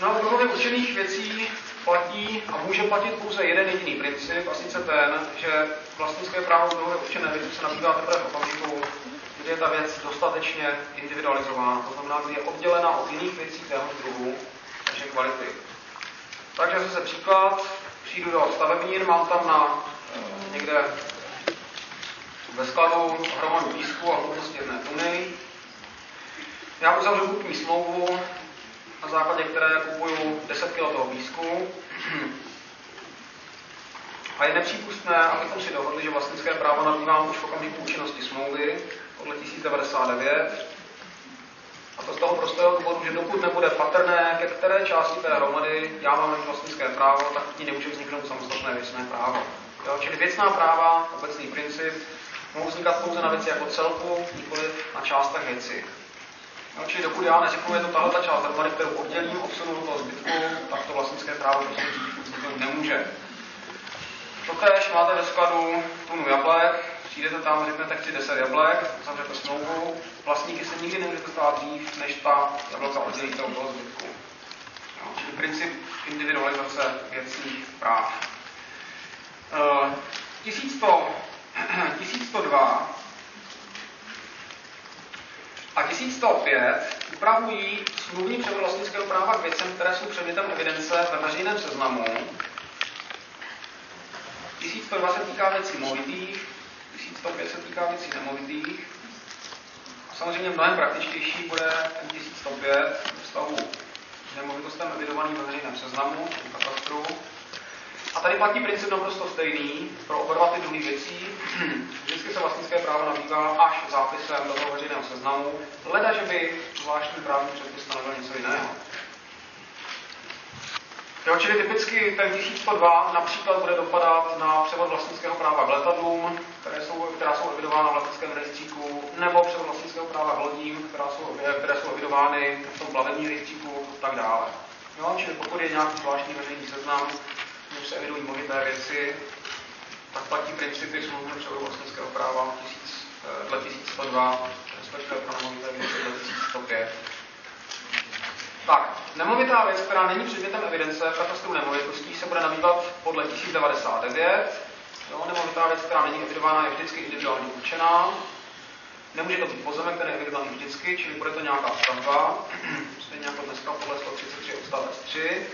No, druhově určených věcí platí a může platit pouze jeden jediný princip, a sice ten, že vlastnické právo druhově určené věci se nabývá teprve v okamžiku, kdy je ta věc dostatečně individualizována, to znamená, kdy je oddělena od jiných věcí téhož druhu, takže kvality. Takže zase příklad, přijdu do stavebnír, mám tam na e, někde ve skladu hromadu písku a hlubosti jedné tuny. Já uzavřu kupní smlouvu, na základě které kupuju 10 kg toho písku. A je nepřípustné, abychom si dohodli, že vlastnické právo nabývám už v okamžiku účinnosti smlouvy podle 1099. A to z toho prostého důvodu, že dokud nebude patrné, ke které části té hromady já mám vlastnické právo, tak ní nemůže vzniknout samostatné věcné právo. Jo? Čili věcná práva, obecný princip, mohou vznikat pouze na věci jako celku, nikoli na částech věci. Jo? Čili dokud já neřeknu, je to tahle ta část hromady, kterou oddělím, odsunu do toho zbytku, tak to vlastnické právo prostě vzniknout nemůže. Totéž máte ve skladu tunu jablek, přijdete tam, řeknete, chci 10 jablek, zavřete smlouvu, vlastníky se nikdy nemůžete stát dřív, než ta jablka oddělíte od toho zbytku. No, čili princip individualizace věcných práv. Uh, 1100, 1102 a 1105 upravují smluvní převod vlastnického práva k věcem, které jsou předmětem evidence ve veřejném seznamu. 1102 se týká věcí movitých, 1105 se týká věcí nemovitých. Samozřejmě mnohem praktičtější bude ten 1105 v vztahu k nemovitostem evidovaným ve veřejném seznamu, katastru. A tady platí princip naprosto stejný pro oba dva ty druhy věcí. Vždycky se vlastnické právo nabývá až zápisem do toho veřejného seznamu, leda, že by zvláštní právní předpis stanovil něco jiného. Jo, čili typicky ten 1102 například bude dopadat na převod vlastnického práva k letadlům, které jsou, která jsou evidována v leteckém rejstříku, nebo převod vlastnického práva k lodím, která jsou, které jsou evidovány v tom plavebním rejstříku a tak dále. Jo, čili pokud je nějaký zvláštní veřejný seznam, kde se evidují movité věci, tak platí principy smluvního převodu vlastnického práva 1000, eh, dle 1102, respektive pro nemovité věci dle 1105. Tak, nemovitá věc, která není předmětem evidence v katastru nemovitostí, se bude nabývat podle 1099. Jo, nemovitá věc, která není evidována, je vždycky individuálně určená. Nemůže to být pozemek, který je evidovaný vždycky, čili bude to nějaká stavba, stejně jako dneska podle 133 odstavec 3.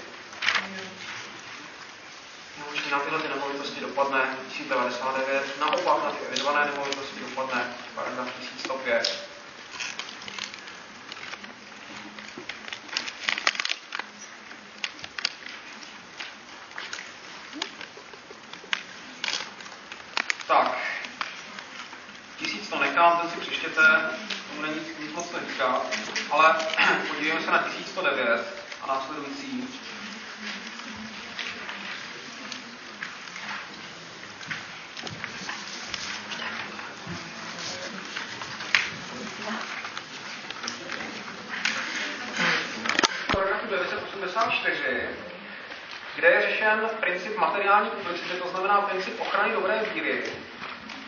No, na tyhle ty nemovitosti dopadne 1099, naopak na ty evidované nemovitosti dopadne paragraf 1105. Tak, tisíc to nechám, ten si přečtěte, tomu není nic moc neříká, ale podívejme se na 1109 a následující. paragrafu 984 kde je řešen princip materiální publicity, to znamená princip ochrany dobré víry,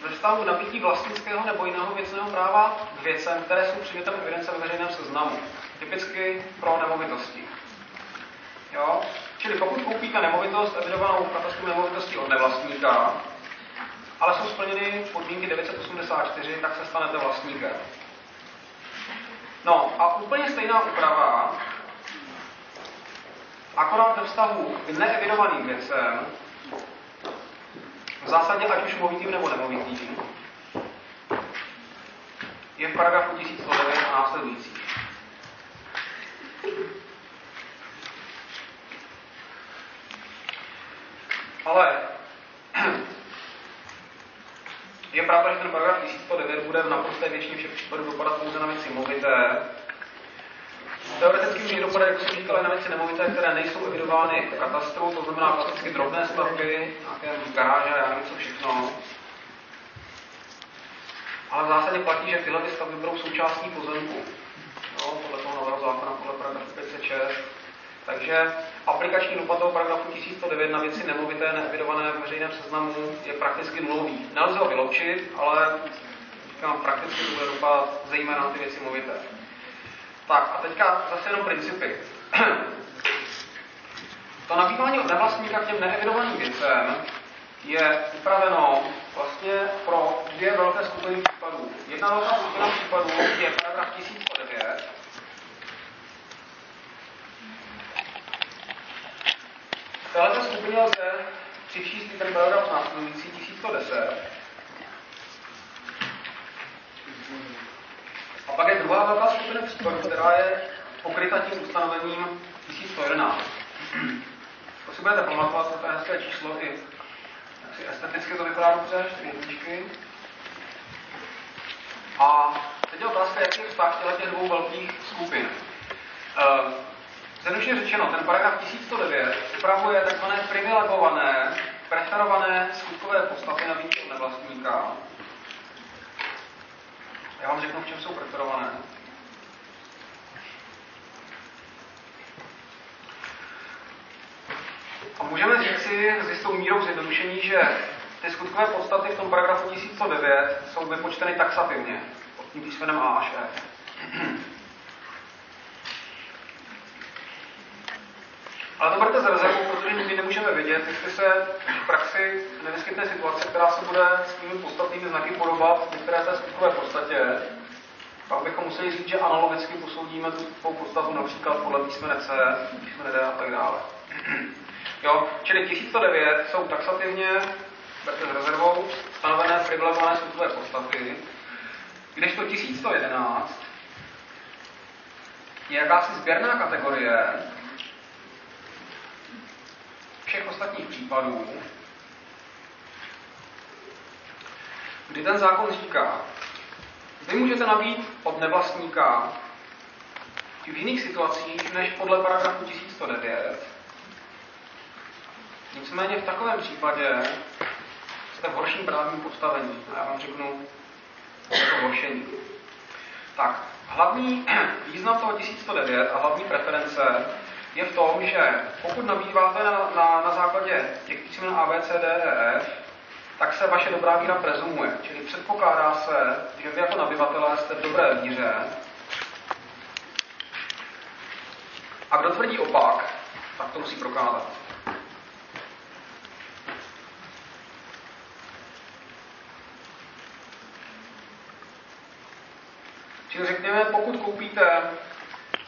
ve vztahu nabídí vlastnického nebo jiného věcného práva k věcem, které jsou předmětem evidence ve veřejném seznamu, typicky pro nemovitosti. Jo? Čili pokud koupíte nemovitost evidovanou v katastru nemovitosti od nevlastníka, ale jsou splněny podmínky 984, tak se stanete vlastníkem. No a úplně stejná úprava Akorát ve vztahu k neevidovaným věcem, v zásadě ať už movitým nebo nemovitým, je v paragrafu 1109 a následující. Ale je pravda, že ten paragraf 1109 bude v naprosté většině všech případů dopadat pouze na věci movité. Teoreticky může dopadat, jako jsem říkal, na věci nemovité, které nejsou evidovány v katastru, to znamená klasicky drobné stavby, nějaké garáže, já nevím co všechno. Ale v zásadě platí, že tyhle stavby budou součástí pozemku. No, podle toho nového zákona, podle paragrafu 506. Takže aplikační dopad toho paragrafu 1109 na věci nemovité neevidované v veřejném seznamu je prakticky nulový. Nelze ho vyloučit, ale říkám, prakticky to bude dopad zejména na ty věci movité. Tak a teďka zase jenom principy. to nabývání od nevlastníka k těm neevidovaným věcem je upraveno vlastně pro dvě velké skupiny případů. Jedna velká skupina případů je paragraf 1109, V této skupině lze přičíst i ten paragraf následující 1110. A pak je druhá velká skupina případů, která je pokryta tím ustanovením 1111. To si budete pamatovat, to je hezké číslo i si esteticky to vypadá dobře, čtyři jedničky. A teď je otázka, jaký je vztah těch dvou velkých skupin. Uh, Zjednodušeně řečeno, ten paragraf 1109 upravuje tzv. privilegované, preferované skutkové podstaty na od nevlastníka. Já vám řeknu, v čem jsou preferované. A můžeme říci s jistou mírou zjednodušení, že ty skutkové podstaty v tom paragrafu 1109 jsou vypočteny taxativně, pod tím písmenem A až E. Ale to berte z rezervu, protože nikdy nemůžeme vědět, jestli se v praxi nevyskytne situace, která se bude s těmi podstatnými znaky podobat některé té skutkové podstatě. Pak bychom museli říct, že analogicky posoudíme tu podstatu například podle písmene C, písmene D a tak dále. Jo, čili 1109 jsou taxativně, s rezervou, stanovené privilegované skutkové podstaty, kdežto 1111 je jakási sběrná kategorie, všech ostatních případů, kdy ten zákon říká, vy můžete nabít od nevlastníka v jiných situacích než podle paragrafu 1109. Nicméně v takovém případě jste v horším právním postavení. A já vám řeknu to horšení. Tak, hlavní význam toho 1109 a hlavní preference je v tom, že pokud nabýváte na, na, na základě těch písmen A, B, C, D, E, F, tak se vaše dobrá víra prezumuje. Čili předpokládá se, že vy jako nabyvatelé jste v dobré víře. A kdo tvrdí opak, tak to musí prokázat. Čili řekněme, pokud koupíte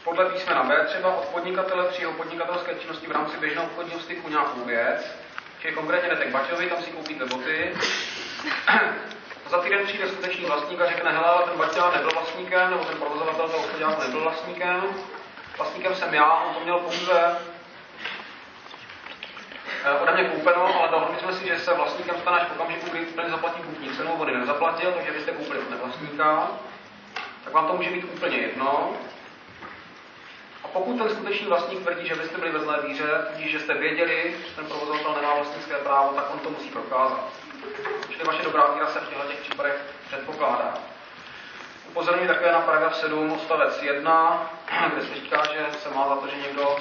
podle písmena B třeba od podnikatele při jeho podnikatelské činnosti v rámci běžného obchodního styku nějakou věc, čili konkrétně jdete k Baťovi, tam si koupíte boty, za týden přijde skutečný vlastník a řekne, hele, ten Baťa nebyl vlastníkem, nebo ten provozovatel toho obchodáku nebyl vlastníkem, vlastníkem jsem já, on to měl pouze eh, ode mě koupeno, ale dohodli jsme si, že se vlastníkem stane až v okamžiku, kdy úplně zaplatí kupní cenu, on nezaplatil, takže vy jste koupili od nevlastníka, tak vám to může být úplně jedno. Pokud ten skutečný vlastník tvrdí, že vy jste byli ve zlé víře, tudíž, že jste věděli, že ten provozovatel nemá vlastnické právo, tak on to musí prokázat. Čili vaše dobrá víra se v těchto těch případech předpokládá. Upozorňuji také na paragraf 7 odstavec 1, kde se říká, že se má za to, že někdo,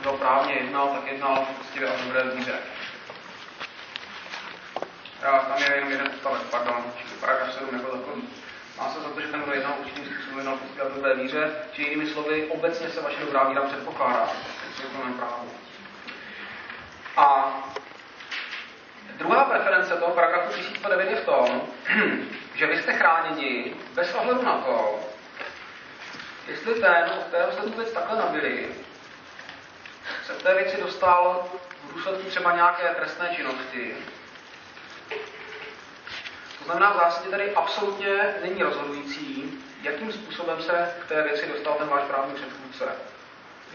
kdo právně jednal, tak jednal prostě a dobré víře. Já, tam je jenom jeden odstavec, pardon, čili paragraf 7 jako takový. Má se za to, že ten, kdo jednal určitým způsobem, jednal prostě v dobré víře, či jinými slovy, obecně se vaše dobrá víra předpokládá v soukromém právu. A druhá preference toho paragrafu 1109 je v tom, že vy jste chráněni bez ohledu na to, jestli ten, od kterého jste tu věc takhle nabili, se v té věci dostal v důsledku třeba nějaké trestné činnosti, to znamená, v zásadě tady absolutně není rozhodující, jakým způsobem se k té věci dostal ten váš právní předchůdce.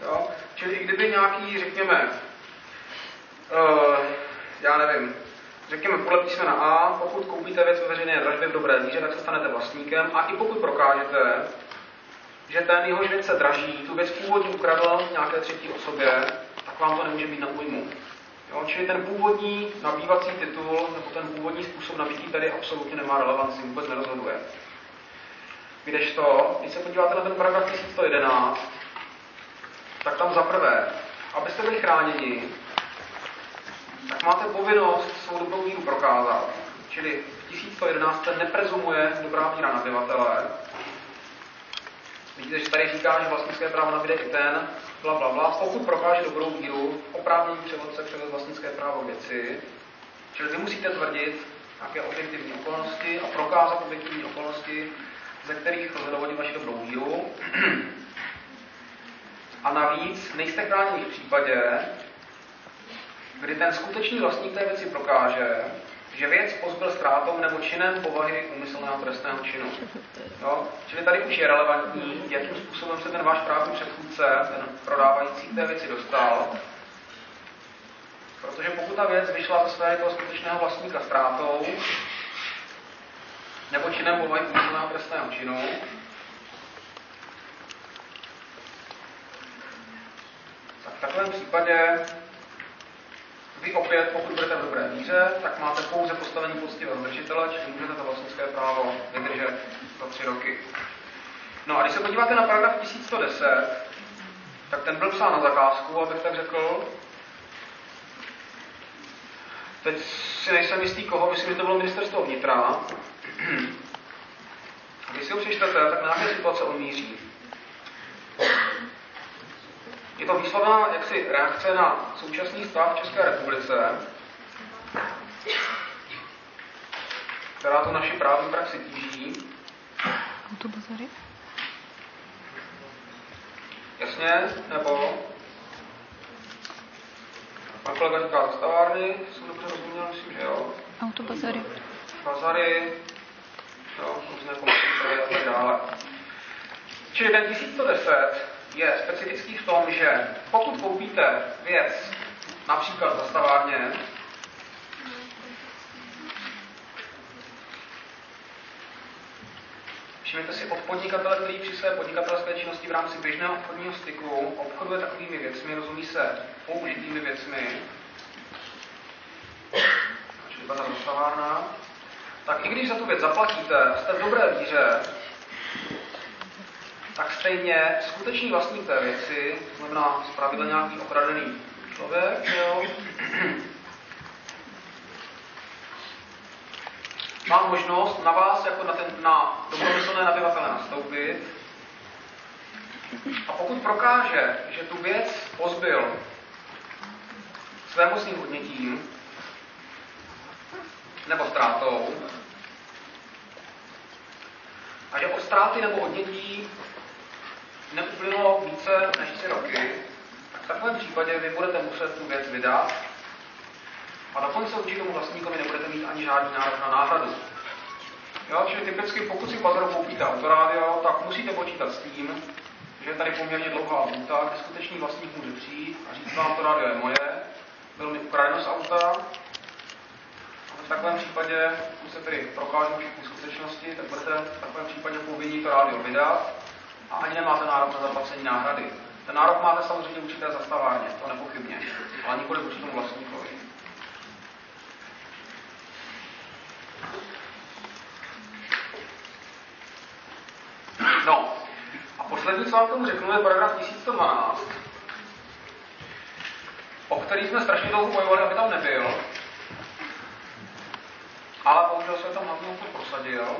Jo? Čili i kdyby nějaký, řekněme, uh, já nevím, řekněme podle písmena A, pokud koupíte věc ve veřejné dražbě v dobré víře, tak se stanete vlastníkem a i pokud prokážete, že ten jehož věc se draží, tu věc původně ukradl nějaké třetí osobě, tak vám to nemůže být na újmu. Jo, čili ten původní nabývací titul nebo ten původní způsob nabídky tady absolutně nemá relevanci, vůbec nerozhoduje. Kdežto, když se podíváte na ten paragraf 1111, tak tam za prvé, abyste byli chráněni, tak máte povinnost svou dobrou víru prokázat. Čili v 1111 se neprezumuje dobrá víra nabyvatele. Vidíte, že tady říká, že vlastnické právo nabíde i ten, bla, bla, bla, pokud prokáže dobrou víru, oprávnění převodce převod vlastnické právo věci, čili vy musíte tvrdit nějaké objektivní okolnosti a prokázat objektivní okolnosti, ze kterých lze dovodit vaši dobrou víru. A navíc nejste chráněni v případě, kdy ten skutečný vlastník té věci prokáže, že věc pozbyl ztrátou nebo činem povahy úmyslného trestného činu. Jo? Čili tady už je relevantní, jakým způsobem se ten váš právní předchůdce, ten prodávající té věci dostal. Protože pokud ta věc vyšla ze své toho skutečného vlastníka ztrátou, nebo činem povahy úmyslného trestného činu, tak v takovém případě vy opět, pokud budete v dobré víře, tak máte pouze postavení poctivého držitele, čili můžete to vlastnické právo vydržet za tři roky. No a když se podíváte na paragraf 1110, tak ten byl psán na zakázku, abych tak řekl. Teď si nejsem jistý koho, myslím, že to bylo ministerstvo vnitra. Když si ho přečtete, tak na nějaké situace on míří. Je to výslovná jaksi reakce na současný stav v České republice, která to naši právní praxi tíží.
Autobazary?
Jasně, nebo říká zastavárny, jsem dobře rozuměl, myslím, že jo.
Autobazary.
Bazary, jo, různé komerční a tak dále. Čili ten 1110 je specifický v tom, že pokud koupíte věc například za stavárně, Všimněte si od podnikatele, který při své podnikatelské činnosti v rámci běžného obchodního styku obchoduje takovými věcmi, rozumí se použitými věcmi, čili bazar tak i když za tu věc zaplatíte, jste v dobré víře, tak stejně skutečný vlastník té věci, to znamená zpravidla nějaký okradený člověk, jo, má možnost na vás jako na, ten, na dobromyslné nabyvatele nastoupit. A pokud prokáže, že tu věc pozbyl svémocným odnětím nebo ztrátou, a že od ztráty nebo odnětí neuplynulo více než tři roky, tak v takovém případě vy budete muset tu věc vydat a dokonce vůči tomu vlastníkovi nebudete mít ani žádný nárok na náhradu. Jo, čili typicky, pokud si v bazaru koupíte autorádio, tak musíte počítat s tím, že je tady poměrně dlouhá lhůta, kde skutečný vlastník může přijít a říct vám, to rádio je moje, byl mi ukradeno z auta. V takovém případě, pokud se tedy prokážou všechny skutečnosti, tak budete v takovém případě povinni to rádio vydat a ani nemáte nárok na zaplacení náhrady. Ten nárok máte samozřejmě určité zastavárně, to nepochybně, ale nikoli vůči tomu vlastníkovi. No, a poslední, co vám tomu řeknu, je paragraf 1112, o který jsme strašně dlouho bojovali, aby tam nebyl. Ale bohužel se tam hlavně prosadil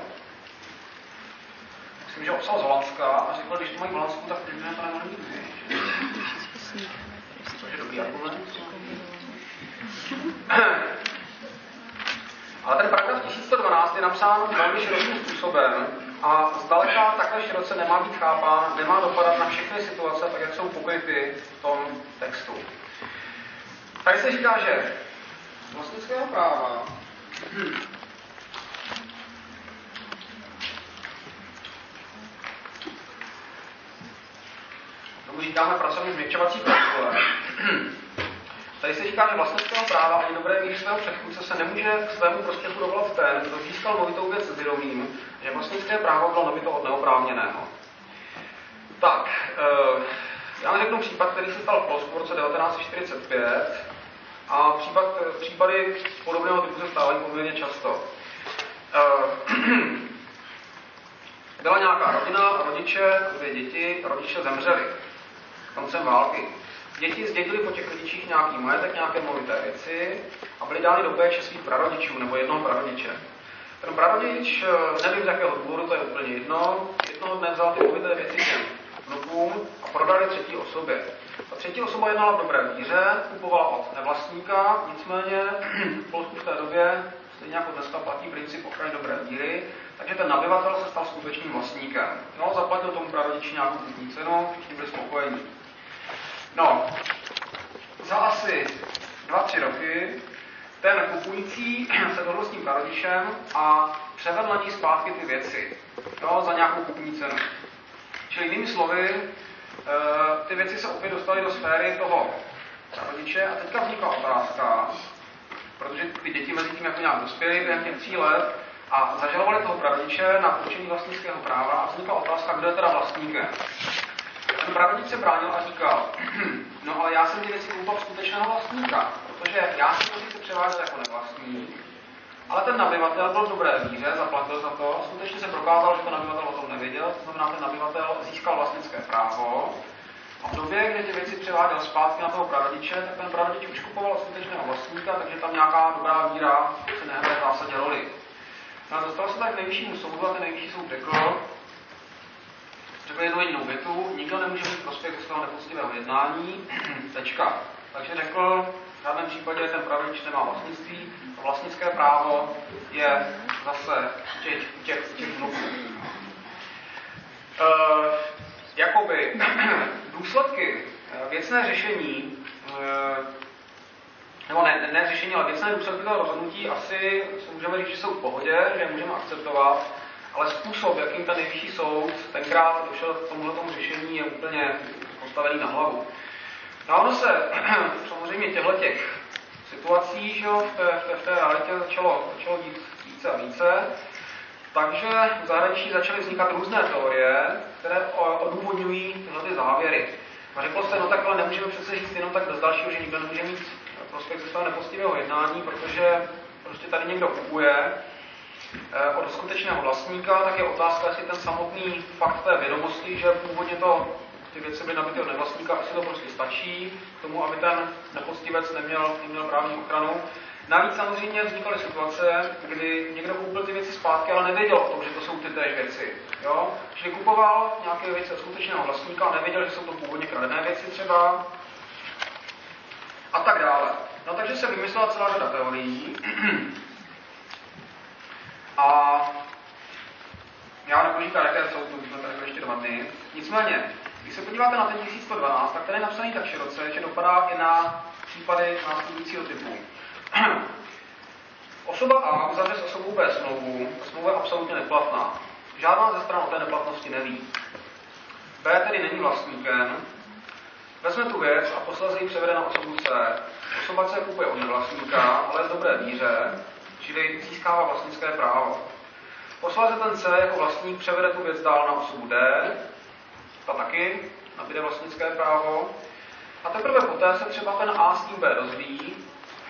myslím, že obsal z Holandska a řekl, když to mají v Holandsku, tak proč to nemohli mít Což je dobrý argument. Ale ten paragraf 1112 je napsán velmi širokým způsobem a zdaleka takhle široce nemá být chápán, nemá dopadat na všechny situace, tak jak jsou pokryty v tom textu. Tady se říká, že vlastnického práva tomu říkáme pracovní změkčovací klauzule. Tady se říká, že vlastnického práva ani dobré víry svého předchůdce se nemůže k svému prospěchu dovolat ten, kdo získal movitou věc s vědomím, že vlastnické právo bylo nabito od neoprávněného. Tak, eh, já řeknu případ, který se stal v Polsku v roce 1945 a případ, případy podobného typu se stávají poměrně často. Eh, byla nějaká rodina, rodiče, dvě děti, rodiče zemřeli koncem války. Děti zdědili po těch rodičích nějaký majetek, nějaké movité věci a byly dány do péče svých prarodičů nebo jednoho prarodiče. Ten prarodič, eh, nevím z jakého důvodu, to je úplně jedno, jednoho dne vzal ty movité věci těm vnukům a prodali třetí osobě. Ta třetí osoba jednala v dobré víře, kupovala od nevlastníka, nicméně v Polsku v té době, stejně jako dneska platí princip ochrany dobré víry, takže ten nabyvatel se stal skutečným vlastníkem. No, zaplatil tomu prarodiči nějakou kupní cenu, všichni byli spokojení. No, za asi dva, tři roky ten kupující se dohodl s tím prarodičem a převedl na ní zpátky ty věci jo, za nějakou kupní cenu. Čili jinými slovy, eh, ty věci se opět dostaly do sféry toho rodiče a teďka vznikla otázka, protože ty děti mezi tím jako nějak dospěly během těch tří let a zažalovali toho prarodiče na určení vlastnického práva a vznikla otázka, kdo je teda vlastníkem. Ten prarodič se bránil a říkal, no ale já jsem ty věci koupil skutečného vlastníka, protože já jsem ty věci převáděl jako nevlastní, ale ten nabyvatel byl v dobré víře, zaplatil za to, skutečně se prokázal, že ten nabyvatel o tom nevěděl, to znamená, ten nabyvatel získal vlastnické právo, a v době, kdy ty věci převáděl zpátky na toho prarodiče, tak ten prarodič už kupoval skutečného vlastníka, takže tam nějaká dobrá víra se nehraje v zásadě roli. No a dostal se tak nejvyššímu soudu a ten nejvyšší soud řekl, řekl jednu jedinou větu, nikdo nemůže mít prospěch z toho nepoctivého jednání, tečka. Takže řekl, v žádném případě ten prarodič nemá vlastnictví, to vlastnické právo je zase těch, těch, těch vnuků. E, jakoby důsledky eh, věcné řešení, e, nebo ne, ne řešení, ale věcné důsledky toho rozhodnutí asi můžeme říct, že jsou v pohodě, že je můžeme akceptovat, ale způsob, jakým ten nejvyšší soud tenkrát došel k tomuhle tomu řešení, je úplně postavený na hlavu. No ono se samozřejmě těchto těch situací, že jo, v té, v té, v té realitě začalo, začalo dít více a více, takže v zahraničí začaly vznikat různé teorie, které odůvodňují tyhle ty závěry. A řeklo se, no tak ale nemůžeme přece říct jenom tak bez dalšího, že nikdo nemůže mít prospekt ze svého nepostivého jednání, protože prostě tady někdo kupuje od skutečného vlastníka, tak je otázka, jestli ten samotný fakt té vědomosti, že původně to ty věci byly nabity od nevlastníka, jestli to prostě stačí k tomu, aby ten nepoctivec neměl, neměl právní ochranu. Navíc samozřejmě vznikaly situace, kdy někdo koupil ty věci zpátky, ale nevěděl o tom, že to jsou ty též věci. Jo? Čili kupoval nějaké věci od skutečného vlastníka a nevěděl, že jsou to původně kradené věci třeba. A tak dále. No takže se vymyslela celá řada teorií. A já říkat, jaké jsou, to jsme tady ještě dva dny. Nicméně, když se podíváte na ten 1112, tak ten je napsaný tak široce, že dopadá i na případy následujícího typu. Osoba A uzavře s osobou B smlouvu, smlouva je absolutně neplatná. Žádná ze stran o té neplatnosti neví. B tedy není vlastníkem, vezme tu věc a posledně ji převede na osobu C. Osoba C kupuje od nevlastníka, ale v dobré víře, čili získává vlastnické právo. Posléze ten C jako vlastník převede tu věc dál na osobu D, ta taky nabíde vlastnické právo. A teprve poté se třeba ten A s tím B dozví,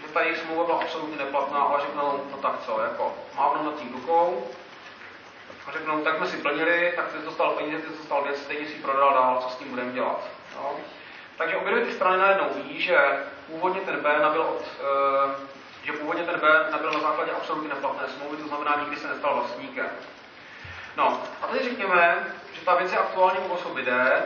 že ta jejich smlouva byla absolutně neplatná, ale řeknou, no tak co, jako mávnou nad tím rukou a řeknou, tak jsme si plnili, tak ty dostal peníze, ty dostal věc, stejně si prodal dál, co s tím budeme dělat. No. Takže obě ty strany najednou ví, že původně ten B nabil od, e, že původně ten B nebyl na základě absolutně neplatné smlouvy, to znamená, nikdy se nestal vlastníkem. No, a teď řekněme, že ta věc je aktuálně u osoby D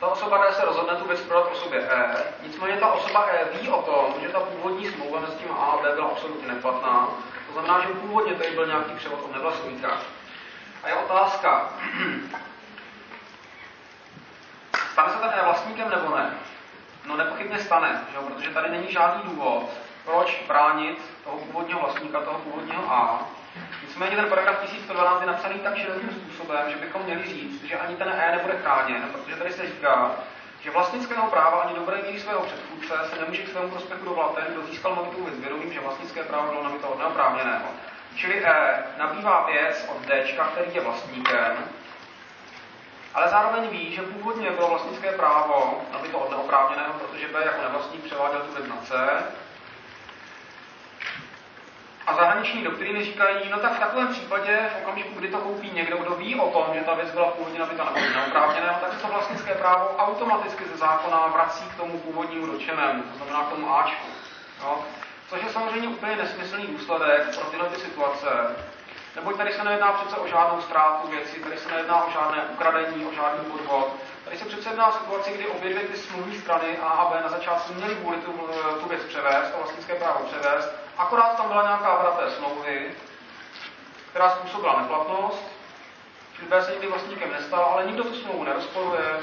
Ta osoba D se rozhodne tu věc prodat osobě E, nicméně ta osoba E ví o tom, že ta původní smlouva mezi tím A a B byla absolutně neplatná. To znamená, že původně tady byl nějaký převod od nevlastníka. A je otázka, stane se ten E vlastníkem nebo ne? No nepochybně stane, že protože tady není žádný důvod, proč bránit toho původního vlastníka, toho původního A. Nicméně ten paragraf 1112 je napsaný tak širokým způsobem, že bychom měli říct, že ani ten E nebude chráněn, protože tady se říká, že vlastnického práva ani dobré míry svého předchůdce se nemůže k svému prospěchu dovolat ten, kdo získal nabitou věc vědomím, že vlastnické právo bylo nabito od neoprávněného. Čili E nabývá věc od D, který je vlastníkem, ale zároveň ví, že původně bylo vlastnické právo nabito od neoprávněného, protože B jako nevlastník převáděl tu věc na C, a zahraniční doktríny říkají, no tak v takovém případě, v okamžiku, kdy to koupí někdo, kdo ví o tom, že ta věc byla původně nabita neoprávněného, tak se to vlastnické právo automaticky ze zákona vrací k tomu původnímu dočenému, to znamená k tomu Ačku. Jo? Což je samozřejmě úplně nesmyslný důsledek pro tyhle ty situace, neboť tady se nejedná přece o žádnou ztrátu věci, tady se nejedná o žádné ukradení, o žádný podvod. Tady se přece jedná situaci, kdy obě dvě ty smluvní strany A a B na začátku měly vůli tu, tu věc převést, to vlastnické právo převést, akorát tam byla nějaká vada té smlouvy, která způsobila neplatnost, čili B se nikdy vlastníkem nestal, ale nikdo tu smlouvu nerozporuje,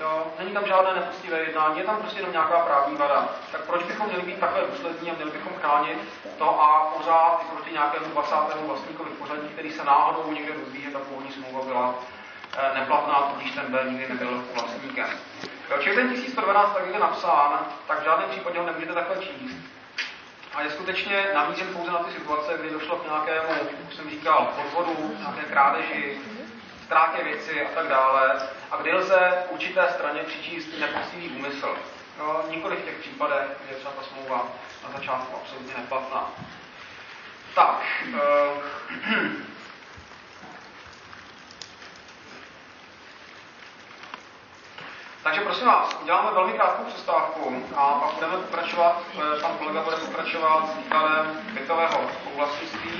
Jo, není tam žádné nepoctivé jednání, je tam prostě jenom nějaká právní vada. Tak proč bychom měli být takhle důslední a měli bychom chránit to a pořád i proti nějakému 20. vlastníkovi pořadí, který se náhodou někde dozví, že ta původní smlouva byla eh, neplatná, tudíž ten B nikdy nebyl vlastníkem. Jo, čili ten 1112, tak je napsán, tak v žádném případě ho nemůžete takhle číst. A je skutečně namířen pouze na ty situace, kdy došlo k nějakému, jak jsem říkal, podvodu, nějaké krádeži, ztrátě věci a tak dále, a kdy lze určité straně přičíst nepoctivý úmysl. No, nikoli v těch případech, je třeba ta smlouva na začátku absolutně neplatná. Tak, uh, Takže prosím vás, uděláme velmi krátkou přestávku a pak budeme pokračovat, eh, pan kolega bude pokračovat s výkladem bytového spoluvlastnictví.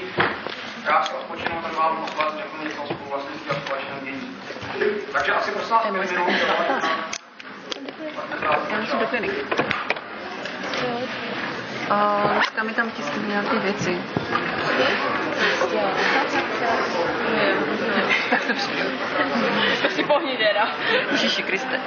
Krátce odpočinu, tak vám poslat řeknu něco o spoluvlastnictví a společném dění. Takže asi prosím vás pět minut.
Já do kliniky. A teďka mi tam tiskne nějaké věci. Tak to přijde.
To si pohni teda.
Ježiši Kriste.